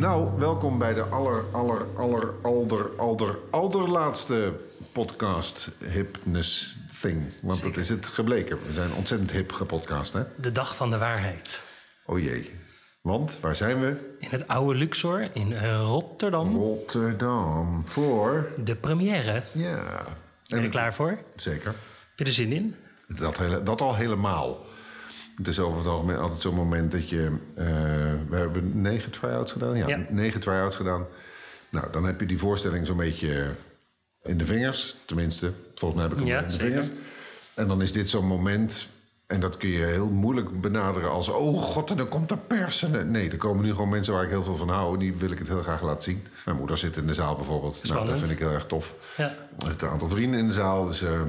Nou, welkom bij de aller, aller, aller, alder, alder, allerlaatste podcast Hipness Thing. Want dat is het gebleken. We zijn ontzettend hip gepodcast, hè? De dag van de waarheid. Oh jee. Want, waar zijn we? In het oude Luxor in Rotterdam. Rotterdam. Voor? De première. Ja. Ben je er klaar voor? Zeker. Heb je er zin in? Dat, hele, dat al helemaal. Het is over het algemeen altijd zo'n moment dat je... eh, we hebben negen try-outs gedaan. Ja, Ja. negen try-outs gedaan. Nou, dan heb je die voorstelling zo'n beetje in de vingers. Tenminste, volgens mij heb ik hem Ja, in de zeker. vingers. En dan is dit zo'n moment... En dat kun je heel moeilijk benaderen als... oh god, en dan komt er pers. En, nee, er komen nu gewoon mensen waar ik heel veel van hou... en die wil ik het heel graag laten zien. Mijn moeder zit in de zaal bijvoorbeeld. Nou, dat vind ik heel erg tof. Ja. Er zitten een aantal vrienden in de zaal. Dus, eh,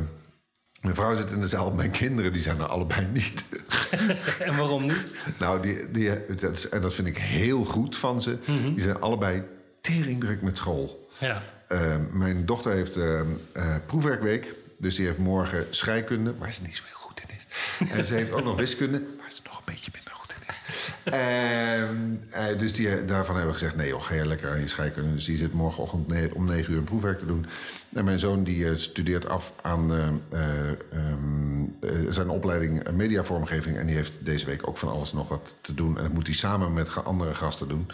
mijn vrouw zit in de zaal. Mijn kinderen die zijn er allebei niet. En waarom niet? nou, die, die, dat is- en dat vind ik heel goed van ze. Mhm. Die zijn allebei teringdruk met school. Ja. Eh, mijn dochter heeft eh, eh, proefwerkweek. Dus die heeft morgen scheikunde, waar ze niet zo heel goed in is. En ze heeft ook nog wiskunde, waar ze nog een beetje is. Eh, dus die, daarvan hebben we gezegd, nee joh, ga je lekker aan je scheikunde. Dus die zit morgenochtend om negen uur een proefwerk te doen. En mijn zoon die eh, studeert af aan eh, eh, ehm, eh, zijn opleiding mediavormgeving. En die heeft deze week ook van alles nog wat te doen. En dat moet hij samen met andere gasten doen.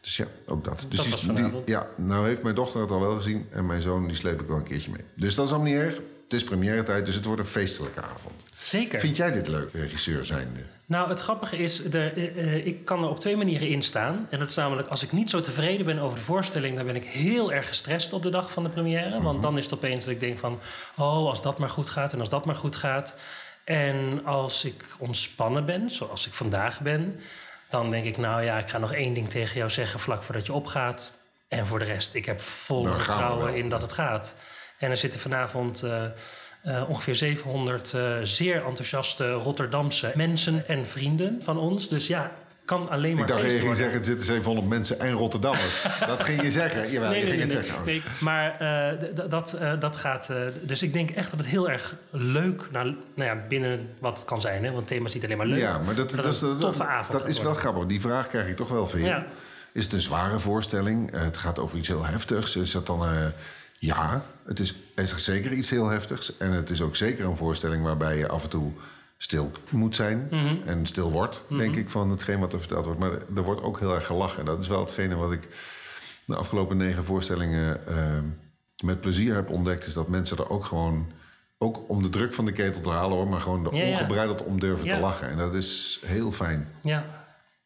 Dus ja, ook dat. Dus Dat die- ja, nou heeft mijn dochter het al wel gezien. En mijn zoon die sleep ik wel een keertje mee. Dus dat is allemaal niet erg. Het is première tijd, dus het wordt een feestelijke avond. Zeker. Vind jij dit leuk, regisseur zijnde? Nou, het grappige is, er, eh, eh, ik kan er op twee manieren in staan. En dat is namelijk, als ik niet zo tevreden ben over de voorstelling... dan ben ik heel erg gestrest op de dag van de première. Want dan is het opeens dat ik denk van... oh, als dat maar goed gaat en als dat maar goed gaat. En als ik ontspannen ben, zoals ik vandaag ben... dan denk ik, nou ja, ik ga nog één ding tegen jou zeggen... vlak voordat je opgaat. En voor de rest, ik heb vol we vertrouwen in dat het gaat. En er zitten vanavond eh, eh, ongeveer 700 eh, zeer enthousiaste Rotterdamse mensen en vrienden van ons. Dus ja, kan alleen maar Ik dacht, je ging zeggen, er zitten 700 mensen en Rotterdammers. dat ging je zeggen. Jawel, Nee, je nee, ging nee, het nee, zeggen. nee. Maar dat, dat gaat. dus ik denk echt dat het heel erg leuk, nou, nou ja, binnen wat het kan zijn, hè, want het thema is niet alleen maar leuk. Ja, maar dat, is- een toffe avond. dat is wel grappig. Die vraag krijg ik toch wel veel. Ja. Is het een zware voorstelling? Het gaat over iets heel heftigs. Is dat dan... ja, het is, is zeker iets heel heftigs. En het is ook zeker een voorstelling waarbij je af en toe stil moet zijn. Mhm. En stil wordt, denk ik, van hetgeen wat er verteld wordt. Maar er wordt ook heel erg gelachen. En dat is wel hetgene wat ik de afgelopen negen voorstellingen eh, met plezier heb ontdekt. Is dat mensen er ook gewoon... Ook om de druk van de ketel te halen hoor, maar gewoon ja. ongebreideld om durven Ja. te lachen. En dat is heel fijn. Ja.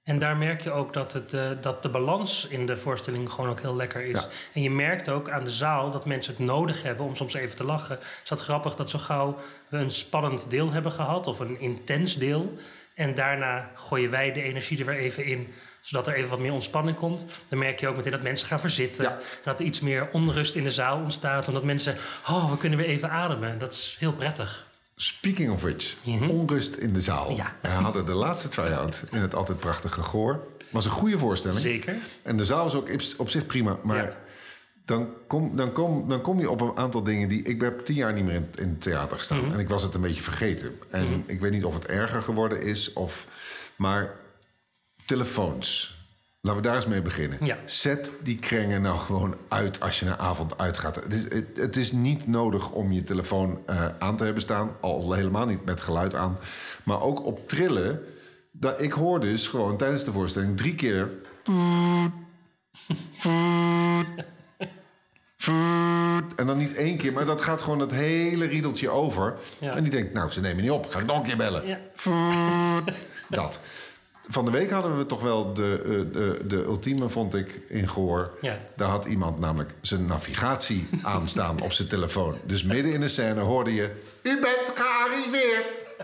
En daar merk je ook dat, het, eh, dat de balans in de voorstelling gewoon ook heel lekker is. Ja. En je merkt ook aan de zaal dat mensen het nodig hebben om soms even te lachen. Is dat grappig dat zo gauw we een spannend deel hebben gehad of een intens deel. En daarna gooien wij de energie er weer even in, zodat er even wat meer ontspanning komt. Dan merk je ook meteen dat mensen gaan verzitten. Ja. Dat er iets meer onrust in de zaal ontstaat. Omdat mensen, oh, we kunnen weer even ademen. Dat is heel prettig. Speaking of which, onrust in de zaal. Mhm. Ja. We hadden de laatste try-out in het altijd prachtige Goor. Was een goede voorstelling. Zeker. En de zaal was ook op zich prima. Maar Ja. dan, kom, dan, kom, dan kom je op een aantal dingen die... Ik heb tien jaar niet meer in, in het theater gestaan. Mhm. En ik was het een beetje vergeten. En ik weet niet of het erger geworden is. Of, maar telefoons. Laten we daar eens mee beginnen. Ja. Zet die krengen nou gewoon uit als je een avond uitgaat. Het is, het, het is niet nodig om je telefoon eh, aan te hebben staan. Al helemaal niet met geluid aan. Maar ook op trillen. Dat, ik hoor dus gewoon tijdens de voorstelling drie keer... En dan niet één keer, maar dat gaat gewoon het hele riedeltje over. Ja. En die denkt, nou, ze nemen niet op. Ga ik nog een keer bellen. Ja. Dat. Van de week hadden we toch wel de, eh, de, de ultieme, vond ik, in gehoor. Ja. Daar had iemand namelijk zijn navigatie aanstaan op zijn telefoon. Dus midden in de scène hoorde je... U bent gearriveerd!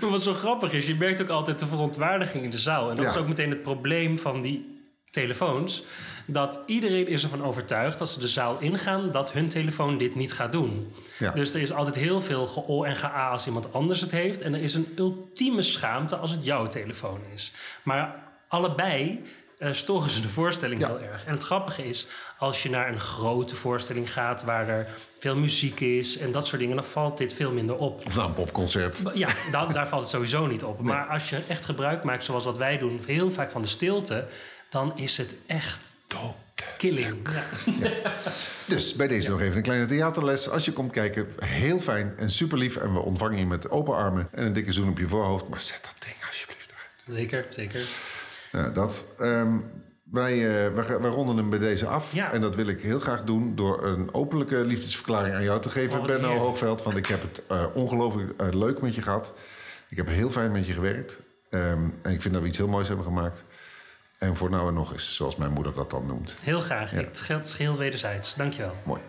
Maar wat zo grappig is, je merkt ook altijd de verontwaardiging in de zaal. En dat Ja. is ook meteen het probleem van die telefoons. Dat iedereen is ervan overtuigd als ze de zaal ingaan dat hun telefoon dit niet gaat doen. Ja. Dus er is altijd heel veel ge-o en ge-a als iemand anders het heeft. En er is een ultieme schaamte als het jouw telefoon is. Maar allebei eh, storen ze de voorstelling Ja. heel erg. En het grappige is, als je naar een grote voorstelling gaat waar er veel muziek is en dat soort dingen, dan valt dit veel minder op. Of nou een popconcert. Ja, da- daar valt het sowieso niet op. Maar als je echt gebruik maakt, zoals wat wij doen, heel vaak van de stilte, dan is het echt killing. Ja. Dus bij deze nog even een kleine theaterles. Als je komt kijken, heel fijn en super lief. En we ontvangen je met open armen en een dikke zoen op je voorhoofd. Maar zet dat ding alsjeblieft eruit. Zeker, zeker. Nou, dat. Ehm, wij, eh, wij, wij ronden hem bij deze af. Ja. En dat wil ik heel graag doen door een openlijke liefdesverklaring aan jou te geven, Oh, Benno heerlijk. Hoogveld. Want ik heb het eh, ongelooflijk eh, leuk met je gehad. Ik heb heel fijn met je gewerkt. Ehm, en ik vind dat we iets heel moois hebben gemaakt. En voor nou en nog eens, zoals mijn moeder dat dan noemt. Heel graag. Ja. Het geldt geheel wederzijds. Dankjewel. Mooi.